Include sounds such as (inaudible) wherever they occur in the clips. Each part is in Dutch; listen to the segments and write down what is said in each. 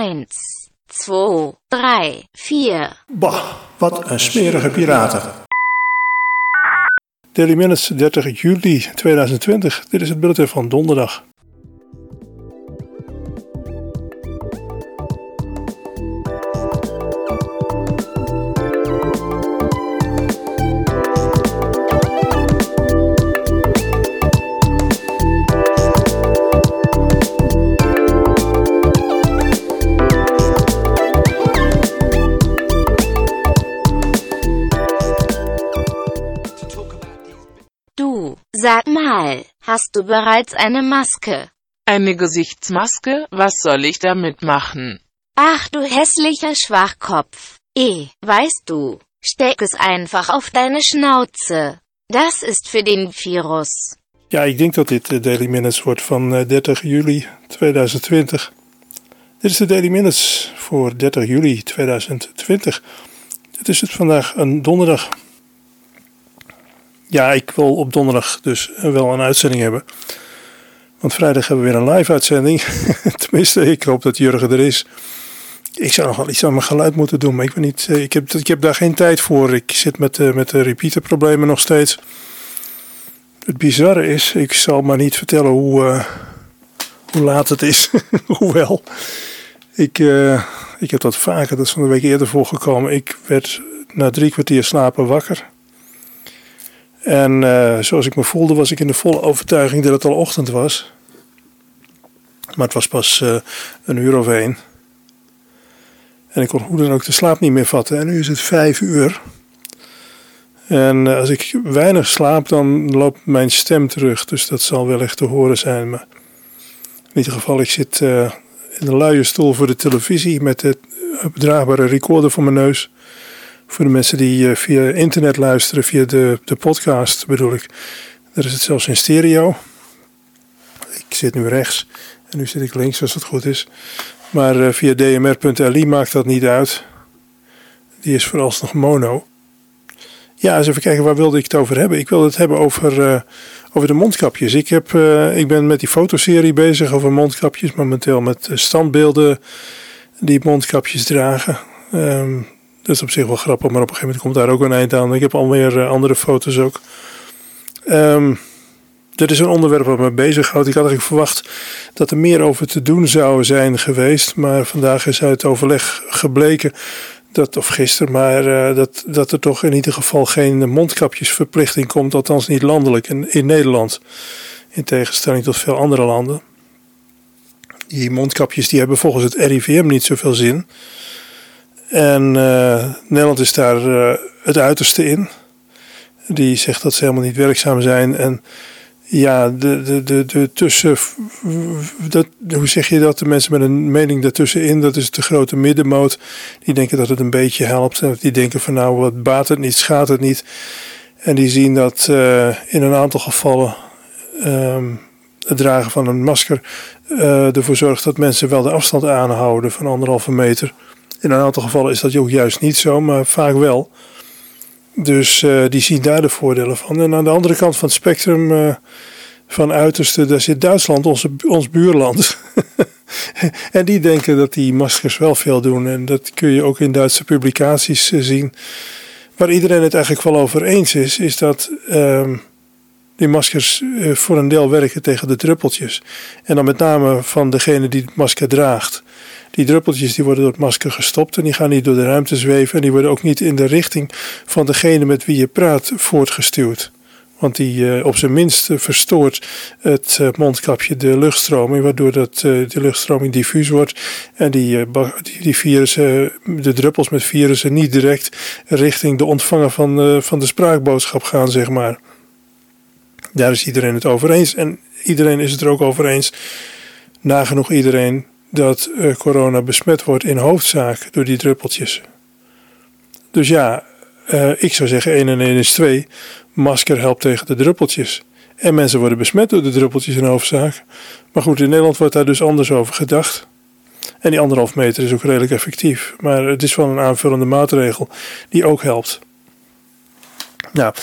1, 2, 3, 4. Bah, wat een smerige piraten. Daily Minutes 30 juli 2020. Dit is het bulletin van donderdag. Sag mal, hast du bereits eine Maske? Eine Gesichtsmaske? Was soll ich damit machen? Ach du hässlicher Schwachkopf. Eh, weißt du, steck es einfach auf deine Schnauze. Das ist für den Virus. Ja, ik denk dat dit de Daily Minutes wordt van eh, 30 juli 2020. Dit is de Daily Minutes voor 30 juli 2020. Het is het vandaag een donderdag. Ja, ik wil op donderdag dus wel een uitzending hebben. Want vrijdag hebben we weer een live uitzending. (laughs) Tenminste, ik hoop dat Jurgen er is. Ik zou nog wel iets aan mijn geluid moeten doen, maar ik, weet niet, eh, ik, heb, daar geen tijd voor. Ik zit met, eh, met de repeaterproblemen nog steeds. Het bizarre is, ik zal maar niet vertellen hoe, eh, hoe laat het is. (laughs) Hoewel, ik, ik heb dat vaker, dat is van de week eerder voorgekomen. Ik werd na drie kwartier slapen wakker. En eh, zoals ik me voelde, was ik in de volle overtuiging dat het al ochtend was. Maar het was pas eh, een uur of één. En ik kon hoe dan ook de slaap niet meer vatten. En nu is het vijf uur. En eh, als ik weinig slaap, dan loopt mijn stem terug. Dus dat zal wel echt te horen zijn. Maar in ieder geval, ik zit in de luie stoel voor de televisie met de bedraagbare recorder voor mijn neus. Voor de mensen die eh, via internet luisteren, via de, de podcast bedoel ik. Daar is het zelfs in stereo. Ik zit nu rechts en nu zit ik links als het goed is. Maar eh, via dmr.li maakt dat niet uit. Die is vooralsnog mono. Ja, eens even kijken, waar wilde ik het over hebben? Ik wilde het hebben over, eh, over de mondkapjes. Ik, heb, ik ben met die fotoserie bezig over mondkapjes. Momenteel met standbeelden die mondkapjes dragen. Ehm, dat is op zich wel grappig, maar op een gegeven moment komt daar ook een eind aan. Ik heb alweer uh, andere foto's ook. Ehm dit is een onderwerp wat me bezighoudt. Ik had eigenlijk verwacht dat er meer over te doen zou zijn geweest. Maar vandaag is uit overleg gebleken dat, of gisteren, maar uh, dat, dat er toch in ieder geval geen mondkapjesverplichting komt, althans niet landelijk in, in Nederland. In tegenstelling tot veel andere landen. Die mondkapjes die hebben volgens het RIVM niet zoveel zin. En uh, Nederland is daar uh, het uiterste in. Die zegt dat ze helemaal niet werkzaam zijn. En ja, de, de, de, de tussen. Dat, hoe zeg je dat? De mensen met een mening daartussenin, dat is de grote middenmoot. Die denken dat het een beetje helpt. En die denken van nou, wat baat het niet, schaadt het niet. En die zien dat uh, in een aantal gevallen um, het dragen van een masker ervoor zorgt dat mensen wel de afstand aanhouden van anderhalve meter. In een aantal gevallen is dat ook juist niet zo, maar vaak wel. Dus uh, die zien daar de voordelen van. En aan de andere kant van het spectrum uh, van uiterste, daar zit Duitsland, onze, ons buurland. (laughs) en die denken dat die maskers wel veel doen. En dat kun je ook in Duitse publicaties uh, zien. Waar iedereen het eigenlijk wel over eens is, is dat ehm, die maskers voor een deel werken tegen de druppeltjes. En dan met name van degene die het masker draagt. Die druppeltjes die worden door het masker gestopt en die gaan niet door de ruimte zweven. En die worden ook niet in de richting van degene met wie je praat voortgestuurd. Want die uh, op zijn minst verstoort het uh, mondkapje de luchtstroming, waardoor dat, de luchtstroming diffuus wordt. En die, die, die virussen, de druppels met virussen niet direct richting de ontvanger van, van de spraakboodschap gaan, zeg maar. Daar is iedereen het over eens. En iedereen is het er ook over eens, nagenoeg iedereen, dat uh, corona besmet wordt in hoofdzaak door die druppeltjes. Dus ja, uh, ik zou zeggen 1 en 1 is 2. Masker helpt tegen de druppeltjes. En mensen worden besmet door de druppeltjes in hoofdzaak. Maar goed, in Nederland wordt daar dus anders over gedacht. En die anderhalf meter is ook redelijk effectief. Maar het is wel een aanvullende maatregel die ook helpt. Nou,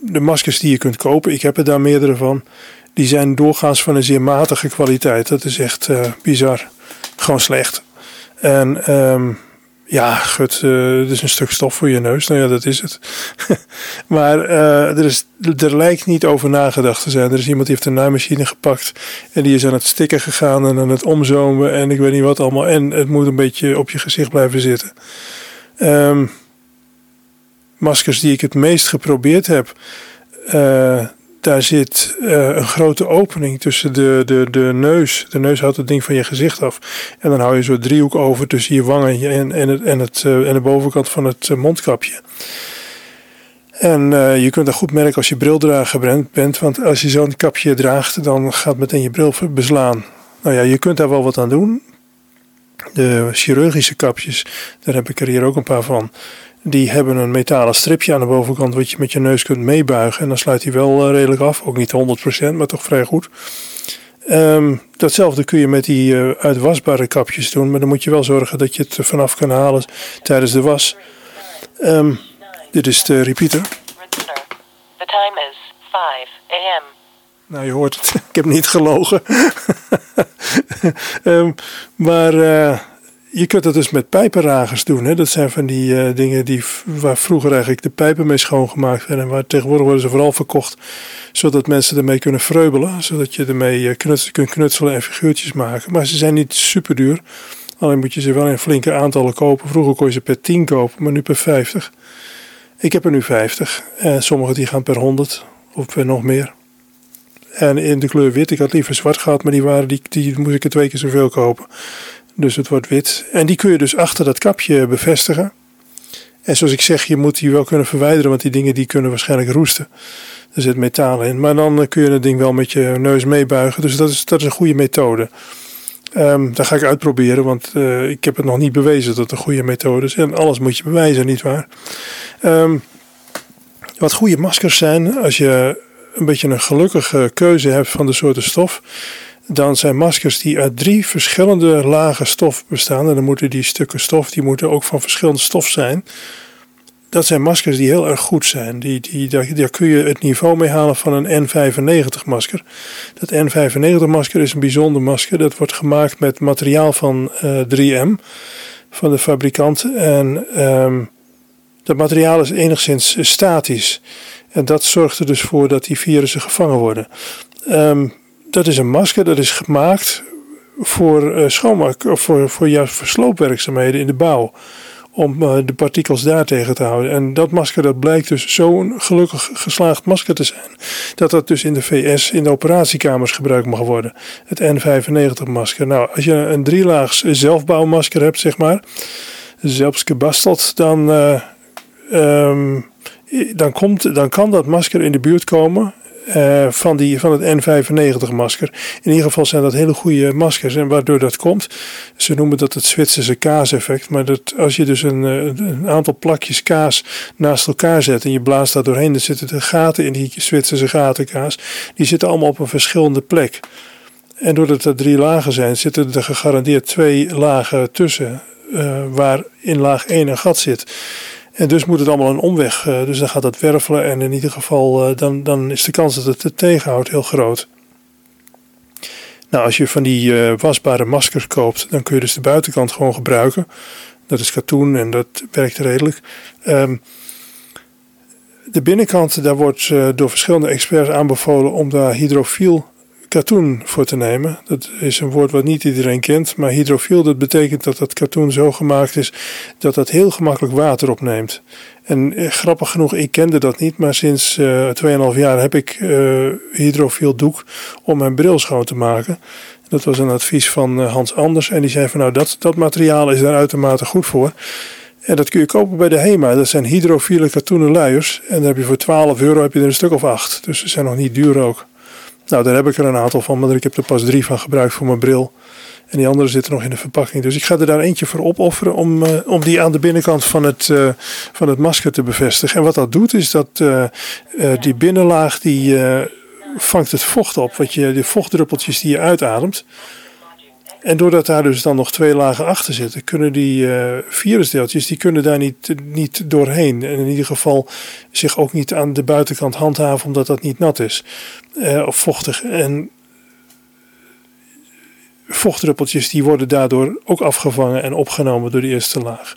de maskers die je kunt kopen, ik heb er daar meerdere van die zijn doorgaans van een zeer matige kwaliteit. Dat is echt uh, bizar. Gewoon slecht. En ehm, ja, gut, uh, het is een stuk stof voor je neus. Nou ja, dat is het. (laughs) maar uh, er, is, er lijkt niet over nagedacht te zijn. Er is iemand die heeft een naaimachine gepakt. En die is aan het stikken gegaan en aan het omzomen. En ik weet niet wat allemaal. En het moet een beetje op je gezicht blijven zitten. Um, maskers die ik het meest geprobeerd heb. Daar zit uh, een grote opening tussen de, de, de neus. De neus houdt het ding van je gezicht af. En dan hou je zo'n driehoek over tussen je wangen en, en, het, en, het, uh, en de bovenkant van het uh, mondkapje. En je kunt dat goed merken als je brildrager bent. Want als je zo'n kapje draagt, dan gaat meteen je bril beslaan. Nou ja, je kunt daar wel wat aan doen. De chirurgische kapjes, daar heb ik er hier ook een paar van. Die hebben een metalen stripje aan de bovenkant wat je met je neus kunt meebuigen. En dan sluit hij wel uh, redelijk af. Ook niet 100%, maar toch vrij goed. Um, datzelfde kun je met die uh, uitwasbare kapjes doen. Maar dan moet je wel zorgen dat je het er vanaf kan halen tijdens de was. Um, dit is de repeater. The time is 5 a.m. Nou, je hoort het. (laughs) Ik heb niet gelogen. um, (laughs) maar... Uh, je kunt dat dus met pijpenragers doen. Hè? Dat zijn van die uh, dingen die, waar vroeger eigenlijk de pijpen mee schoongemaakt werden. En waar tegenwoordig worden ze vooral verkocht. Zodat mensen ermee kunnen vreubelen. Zodat je ermee uh, knuts, kunt knutselen en figuurtjes maken. Maar ze zijn niet super duur. Alleen moet je ze wel in flinke aantallen kopen. Vroeger kon je ze per 10 kopen, maar nu per 50. Ik heb er nu 50. En sommige die gaan per 100 of per nog meer. En in de kleur wit. Ik had liever zwart gehad, maar die, waren, die, die moest ik er twee keer zoveel kopen. Dus het wordt wit. En die kun je dus achter dat kapje bevestigen. En zoals ik zeg, je moet die wel kunnen verwijderen, want die dingen die kunnen waarschijnlijk roesten. Er zit metaal in. Maar dan kun je het ding wel met je neus meebuigen. Dus dat is, dat is een goede methode. Um, dat ga ik uitproberen, want uh, ik heb het nog niet bewezen dat het een goede methode is. En alles moet je bewijzen, nietwaar? Um, wat goede maskers zijn, als je een beetje een gelukkige keuze hebt van de soorten stof dan zijn maskers die uit drie verschillende lagen stof bestaan. En dan moeten die stukken stof, die moeten ook van verschillende stof zijn. Dat zijn maskers die heel erg goed zijn. Die, die, daar, kun je het niveau mee halen van een N95 masker. Dat N95 masker is een bijzonder masker. Dat wordt gemaakt met materiaal van uh, eh, 3M van de fabrikant. En um, dat materiaal is enigszins statisch. En dat zorgt er dus voor dat die virussen gevangen worden. Um, dat is een masker dat is gemaakt voor uh, schoonmaak of voor, voor juist voor sloopwerkzaamheden in de bouw. Om uh, de partikels daar tegen te houden. En dat masker dat blijkt dus zo'n gelukkig geslaagd masker te zijn. Dat dat dus in de VS in de operatiekamers gebruikt mag worden. Het N95 masker. Nou, als je een drielaags zelfbouwmasker hebt, zeg maar. Zelfs gebasteld, dan, uh, um, dan, komt, dan kan dat masker in de buurt komen uh, van, die, van het N95 masker. In ieder geval zijn dat hele goede maskers. En waardoor dat komt, ze noemen dat het Zwitserse kaaseffect. Maar dat als je dus een, eh, een, aantal plakjes kaas naast elkaar zet en je blaast daar doorheen, dan zitten de gaten in die Zwitserse gatenkaas. Die zitten allemaal op een verschillende plek. En doordat er drie lagen zijn, zitten er gegarandeerd twee lagen tussen. Uh, waar in laag 1 een gat zit. En dus moet het allemaal een omweg. Uh, dus dan gaat het wervelen en in ieder geval uh, dan, dan is de kans dat het het tegenhoudt heel groot. Nou, als je van die uh, wasbare maskers koopt, dan kun je dus de buitenkant gewoon gebruiken. Dat is katoen en dat werkt redelijk. Um, de binnenkant, daar wordt door verschillende experts aanbevolen om daar hydrofiel katoen voor te nemen. Dat is een woord wat niet iedereen kent, maar hydrofiel dat betekent dat dat katoen zo gemaakt is dat dat heel gemakkelijk water opneemt. En eh, grappig genoeg, ik kende dat niet, maar sinds uh, eh, 2,5 jaar heb ik uh, hydrofiel doek om mijn bril schoon te maken. Dat was een advies van Hans Anders en die zei van nou dat, dat materiaal is daar uitermate goed voor. En dat kun je kopen bij de HEMA. Dat zijn hydrofiele katoenen luiers. En dan heb je voor 12 euro heb je er een stuk of acht. Dus ze zijn nog niet duur ook. Nou, daar heb ik er een aantal van, maar ik heb er pas drie van gebruikt voor mijn bril. En die andere zitten nog in de verpakking. Dus ik ga er daar eentje voor opofferen om, uh, om die aan de binnenkant van het, uh, van het masker te bevestigen. En wat dat doet is dat uh, die binnenlaag die vangt het vocht op. Wat je, de vochtdruppeltjes die je uitademt. En doordat daar dus dan nog twee lagen achter zitten, kunnen die uh, virusdeeltjes die kunnen daar niet, niet doorheen. En in ieder geval zich ook niet aan de buitenkant handhaven omdat dat niet nat is uh, of vochtig. En vochtdruppeltjes die worden daardoor ook afgevangen en opgenomen door de eerste laag.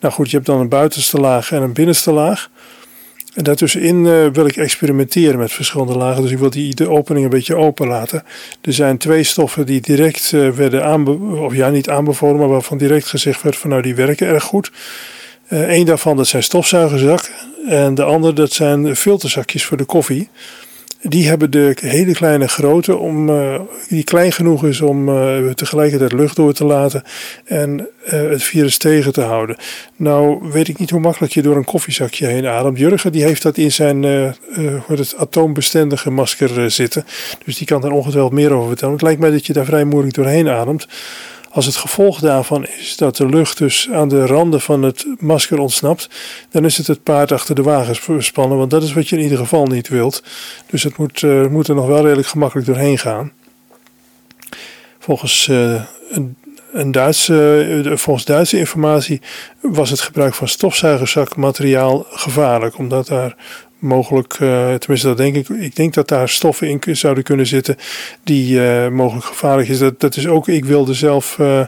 Nou goed, je hebt dan een buitenste laag en een binnenste laag. En daartussenin uh, wil ik experimenteren met verschillende lagen. Dus ik wil die, de opening een beetje open laten. Er zijn twee stoffen die direct uh, werden aanbevolen, of ja, niet aanbevolen, maar waarvan direct gezegd werd van nou die werken erg goed. Eén daarvan dat zijn stofzuigerzakken en de andere dat zijn filterzakjes voor de koffie die hebben de hele kleine grootte om, uh, die klein genoeg is om uh, tegelijkertijd lucht door te laten en uh, het virus tegen te houden. Nou weet ik niet hoe makkelijk je door een koffiezakje heen ademt. Jurgen die heeft dat in zijn het atoombestendige masker zitten. Dus die kan daar ongetwijfeld meer over vertellen. Het lijkt mij dat je daar vrij moeilijk doorheen ademt. Als het gevolg daarvan is dat de lucht dus aan de randen van het masker ontsnapt, dan is het het paard achter de wagen spannen, want dat is wat je in ieder geval niet wilt. Dus het moet, uh, moet er nog wel redelijk gemakkelijk doorheen gaan. Volgens, uh, een, een Duitse, uh, volgens Duitse informatie was het gebruik van stofzuigerzakmateriaal gevaarlijk, omdat daar mogelijk, uh, tenminste dat denk ik, ik denk dat daar stoffen in zouden kunnen zitten die uh, mogelijk gevaarlijk is. Dat, dat is ook, ik wilde zelf uh,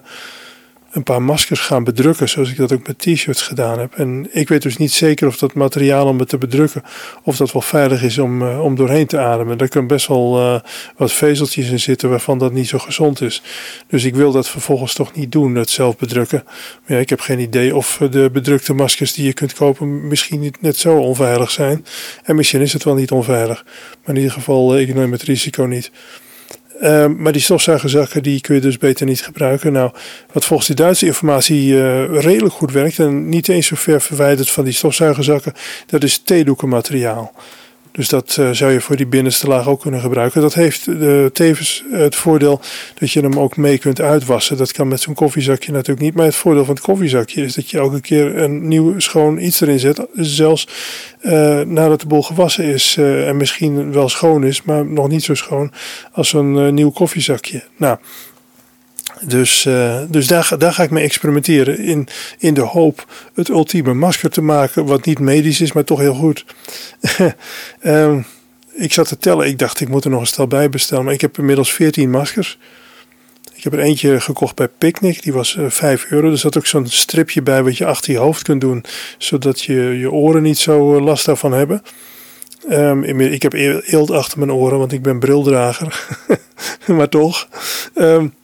een paar maskers gaan bedrukken, zoals ik dat ook met t-shirts gedaan heb. En ik weet dus niet zeker of dat materiaal om het te bedrukken, of dat wel veilig is om, uh, om doorheen te ademen. Daar kunnen best wel uh, wat vezeltjes in zitten waarvan dat niet zo gezond is. Dus ik wil dat vervolgens toch niet doen, het zelf bedrukken. Maar ik heb geen idee of de bedrukte maskers die je kunt kopen misschien niet net zo onveilig zijn. En misschien is het wel niet onveilig. Maar in ieder geval, ik neem het risico niet. Uh, maar die stofzuigerzakken die kun je dus beter niet gebruiken. Nou, wat volgens de Duitse informatie uh, redelijk goed werkt en niet eens zo ver verwijderd van die stofzuigerzakken, dat is theedoekenmateriaal. Dus dat uh, zou je voor die binnenste laag ook kunnen gebruiken. Dat heeft uh, tevens het voordeel dat je hem ook mee kunt uitwassen. Dat kan met zo'n koffiezakje natuurlijk niet. Maar het voordeel van het koffiezakje is dat je elke keer een nieuw schoon iets erin zet. Zelfs uh, nadat de bol gewassen is en misschien wel schoon is, maar nog niet zo schoon als zo'n nieuw koffiezakje. Nou, dus, uh, dus daar, daar ga ik mee experimenteren. In, in de hoop het ultieme masker te maken. Wat niet medisch is, maar toch heel goed. um, (laughs) ik zat te tellen. Ik dacht, ik moet er nog een stel bij bestellen. Maar ik heb inmiddels 14 maskers. Ik heb er eentje gekocht bij Picnic. Die was uh, eh, 5 euro. Er zat ook zo'n stripje bij wat je achter je hoofd kunt doen. Zodat je je oren niet zo uh, last daarvan hebben. Um, ik heb eelt achter mijn oren, want ik ben brildrager. (laughs) maar toch. Um,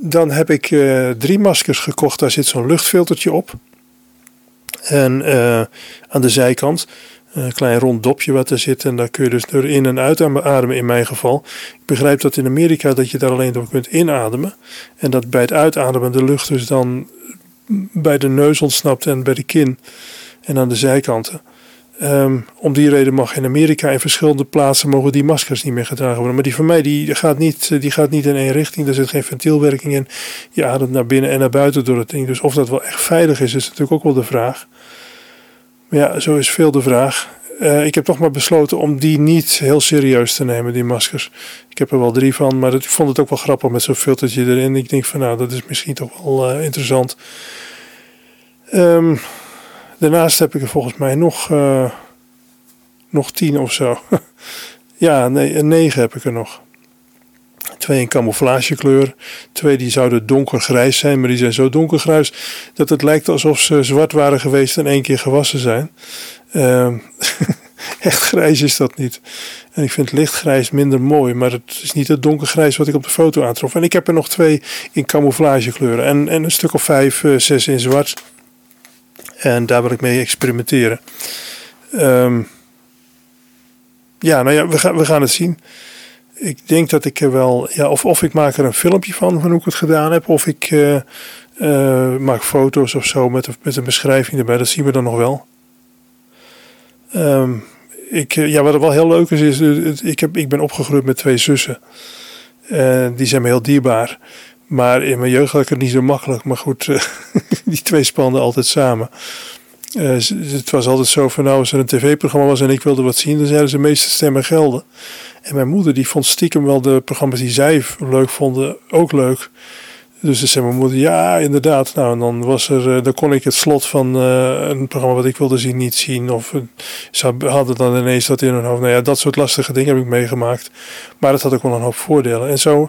dan heb ik uh, drie maskers gekocht. Daar zit zo'n luchtfiltertje op. En uh, aan de zijkant een klein rond dopje wat er zit. En daar kun je dus door in- en uitademen in mijn geval. Ik begrijp dat in Amerika dat je daar alleen door kunt inademen. En dat bij het uitademen de lucht dus dan bij de neus ontsnapt en bij de kin. En aan de zijkanten. Um, om die reden mag in Amerika in verschillende plaatsen mogen die maskers niet meer gedragen worden. Maar die van mij die gaat, niet, die gaat niet in één richting. Er zit geen ventielwerking in. Je ademt naar binnen en naar buiten door het ding. Dus of dat wel echt veilig is, is natuurlijk ook wel de vraag. Maar ja, zo is veel de vraag. Uh, ik heb toch maar besloten om die niet heel serieus te nemen, die maskers. Ik heb er wel drie van, maar ik vond het ook wel grappig met zo'n filtertje erin. Ik denk van nou, dat is misschien toch wel uh, interessant. Um, Daarnaast heb ik er volgens mij nog, uh, nog tien of zo. (laughs) ja, nee, negen heb ik er nog. Twee in camouflagekleur. Twee die zouden donkergrijs zijn, maar die zijn zo donkergrijs dat het lijkt alsof ze zwart waren geweest en één keer gewassen zijn. Uh, (laughs) echt grijs is dat niet. En ik vind lichtgrijs minder mooi, maar het is niet het donkergrijs wat ik op de foto aantrof. En ik heb er nog twee in camouflagekleuren en, en een stuk of vijf, uh, zes in zwart. En daar wil ik mee experimenteren. Um, ja, nou ja, we gaan, we gaan het zien. Ik denk dat ik er wel, ja, of, of ik maak er een filmpje van, van hoe ik het gedaan heb, of ik uh, uh, maak foto's of zo met, met een beschrijving erbij. Dat zien we dan nog wel. Um, ik, eh, ja, wat wel heel leuk is, is ik, heb, ik ben opgegroeid met twee zussen. Uh, die zijn me heel dierbaar. Maar in mijn jeugd had ik het niet zo makkelijk. Maar goed, uh, (laughs) die twee spanden altijd samen. Uh, het was altijd zo van nou als er een tv-programma was en ik wilde wat zien, dan zeiden ze meeste stemmen gelden. En mijn moeder die vond stiekem wel de programma's die zij leuk vonden ook leuk. Dus zei mijn moeder, ja, inderdaad. Nou, en dan, was er, eh, dan kon ik het slot van een programma wat ik wilde zien niet zien. Of ze hadden dan ineens dat in hun hoofd. Nou ja, dat soort lastige dingen heb ik meegemaakt. Maar dat had ook wel een hoop voordelen. En zo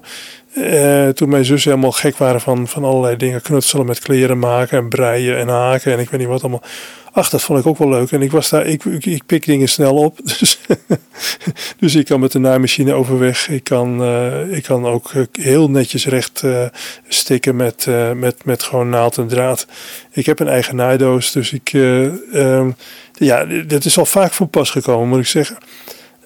Eh, toen mijn zussen helemaal gek waren van, van allerlei dingen. Knutselen met kleren maken en breien en haken en ik weet niet wat allemaal. Ach, dat vond ik ook wel leuk. En ik was daar, ik, ik, ik pik dingen snel op. (laughs) Dus, dus ik kan met de naaimachine overweg. Ik kan, uh, ik kan ook heel netjes recht stikken met, met, met gewoon naald en draad. Ik heb een eigen naaidoos. Dus ik, um, ja, dat is al vaak voor pas gekomen, moet ik zeggen.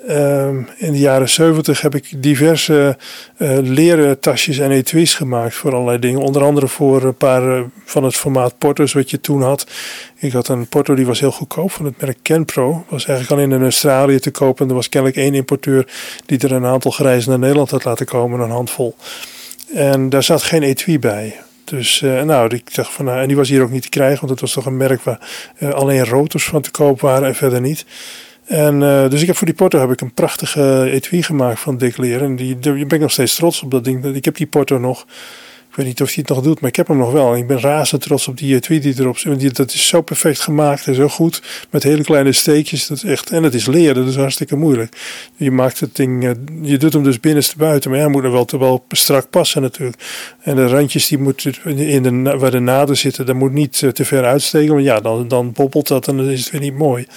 Um, in de jaren 70 heb ik diverse uh, leren tasjes en etuis gemaakt voor allerlei dingen. Onder andere voor een paar uh, van het formaat porto's wat je toen had. Ik had een porto die was heel goedkoop van het merk Kenpro. Was eigenlijk alleen in Australië te kopen. En er was kennelijk één importeur die er een aantal grijzen naar Nederland had laten komen, een handvol. En daar zat geen etui bij. Dus uh, nou, ik dacht van, nou, en die was hier ook niet te krijgen, want het was toch een merk waar alleen rotors van te koop waren en verder niet. En uh, dus ik heb voor die porto heb ik een prachtige etui gemaakt van Dick Leer. En die, ben ik nog steeds trots op dat ding. Ik heb die porto nog. Ik weet niet of hij het nog doet, maar ik heb hem nog wel. En ik ben razend trots op die etui die erop zit. Dat is zo perfect gemaakt en zo goed. Met hele kleine steekjes. Dat is echt, en het is leer, dat is hartstikke moeilijk. Je maakt het ding, je doet hem dus binnenste buiten. Maar ja, moet er wel, te wel strak passen natuurlijk. En de randjes die moeten in de, waar de naden zitten, dat moet niet te ver uitsteken. Want ja, dan, dan bobbelt dat en dan is het weer niet mooi.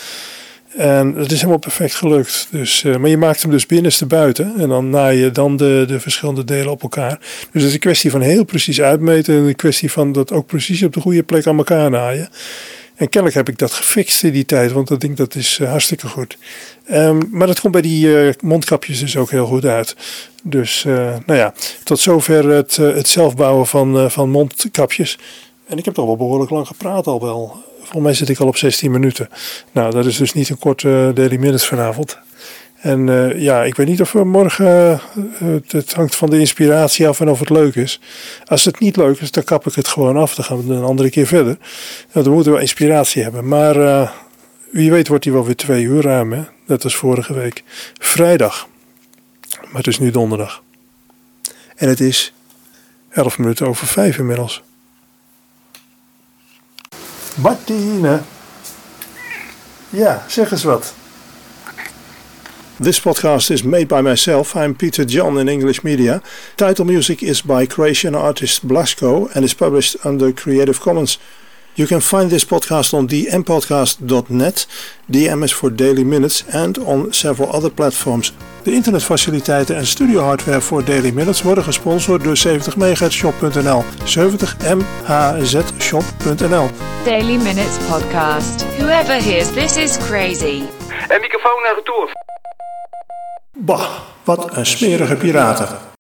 En het is helemaal perfect gelukt. Dus, uh, maar je maakt hem dus binnenste buiten. En dan naai je dan de, de verschillende delen op elkaar. Dus het is een kwestie van heel precies uitmeten. En een kwestie van dat ook precies op de goede plek aan elkaar naaien. En kennelijk heb ik dat gefixt in die tijd. Want dat ding dat is uh, hartstikke goed. Um, maar dat komt bij die uh, mondkapjes dus ook heel goed uit. Dus nou ja, tot zover het, het zelfbouwen van, van mondkapjes. En ik heb toch wel behoorlijk lang gepraat al wel. Volgens mij zit ik al op 16 minuten. Nou, dat is dus niet een korte uh, Daily Minutes vanavond. En uh, ja, ik weet niet of we morgen. Uh, het hangt van de inspiratie af en of het leuk is. Als het niet leuk is, dan kap ik het gewoon af. Dan gaan we een andere keer verder. Nou, dan moeten we inspiratie hebben. Maar wie weet wordt die wel weer twee uur ruim. Hè? Net als vorige week. Vrijdag. Maar het is nu donderdag. En het is 11 minuten over 5 inmiddels. Martine. Ja, zeg eens wat. This podcast is made by myself. I'm Peter John in English Media. Title music is by Croatian artist Blasco and is published under Creative Commons. You can find this podcast on dmpodcast.net, DM is for Daily Minutes, and on several other platforms. De internetfaciliteiten en studiohardware voor Daily Minutes worden gesponsord door 70mhzshop.nl. 70mhzshop.nl. Daily Minutes Podcast. Whoever hears this is crazy. En microfoon naar retour. Bah, wat een smerige piraten.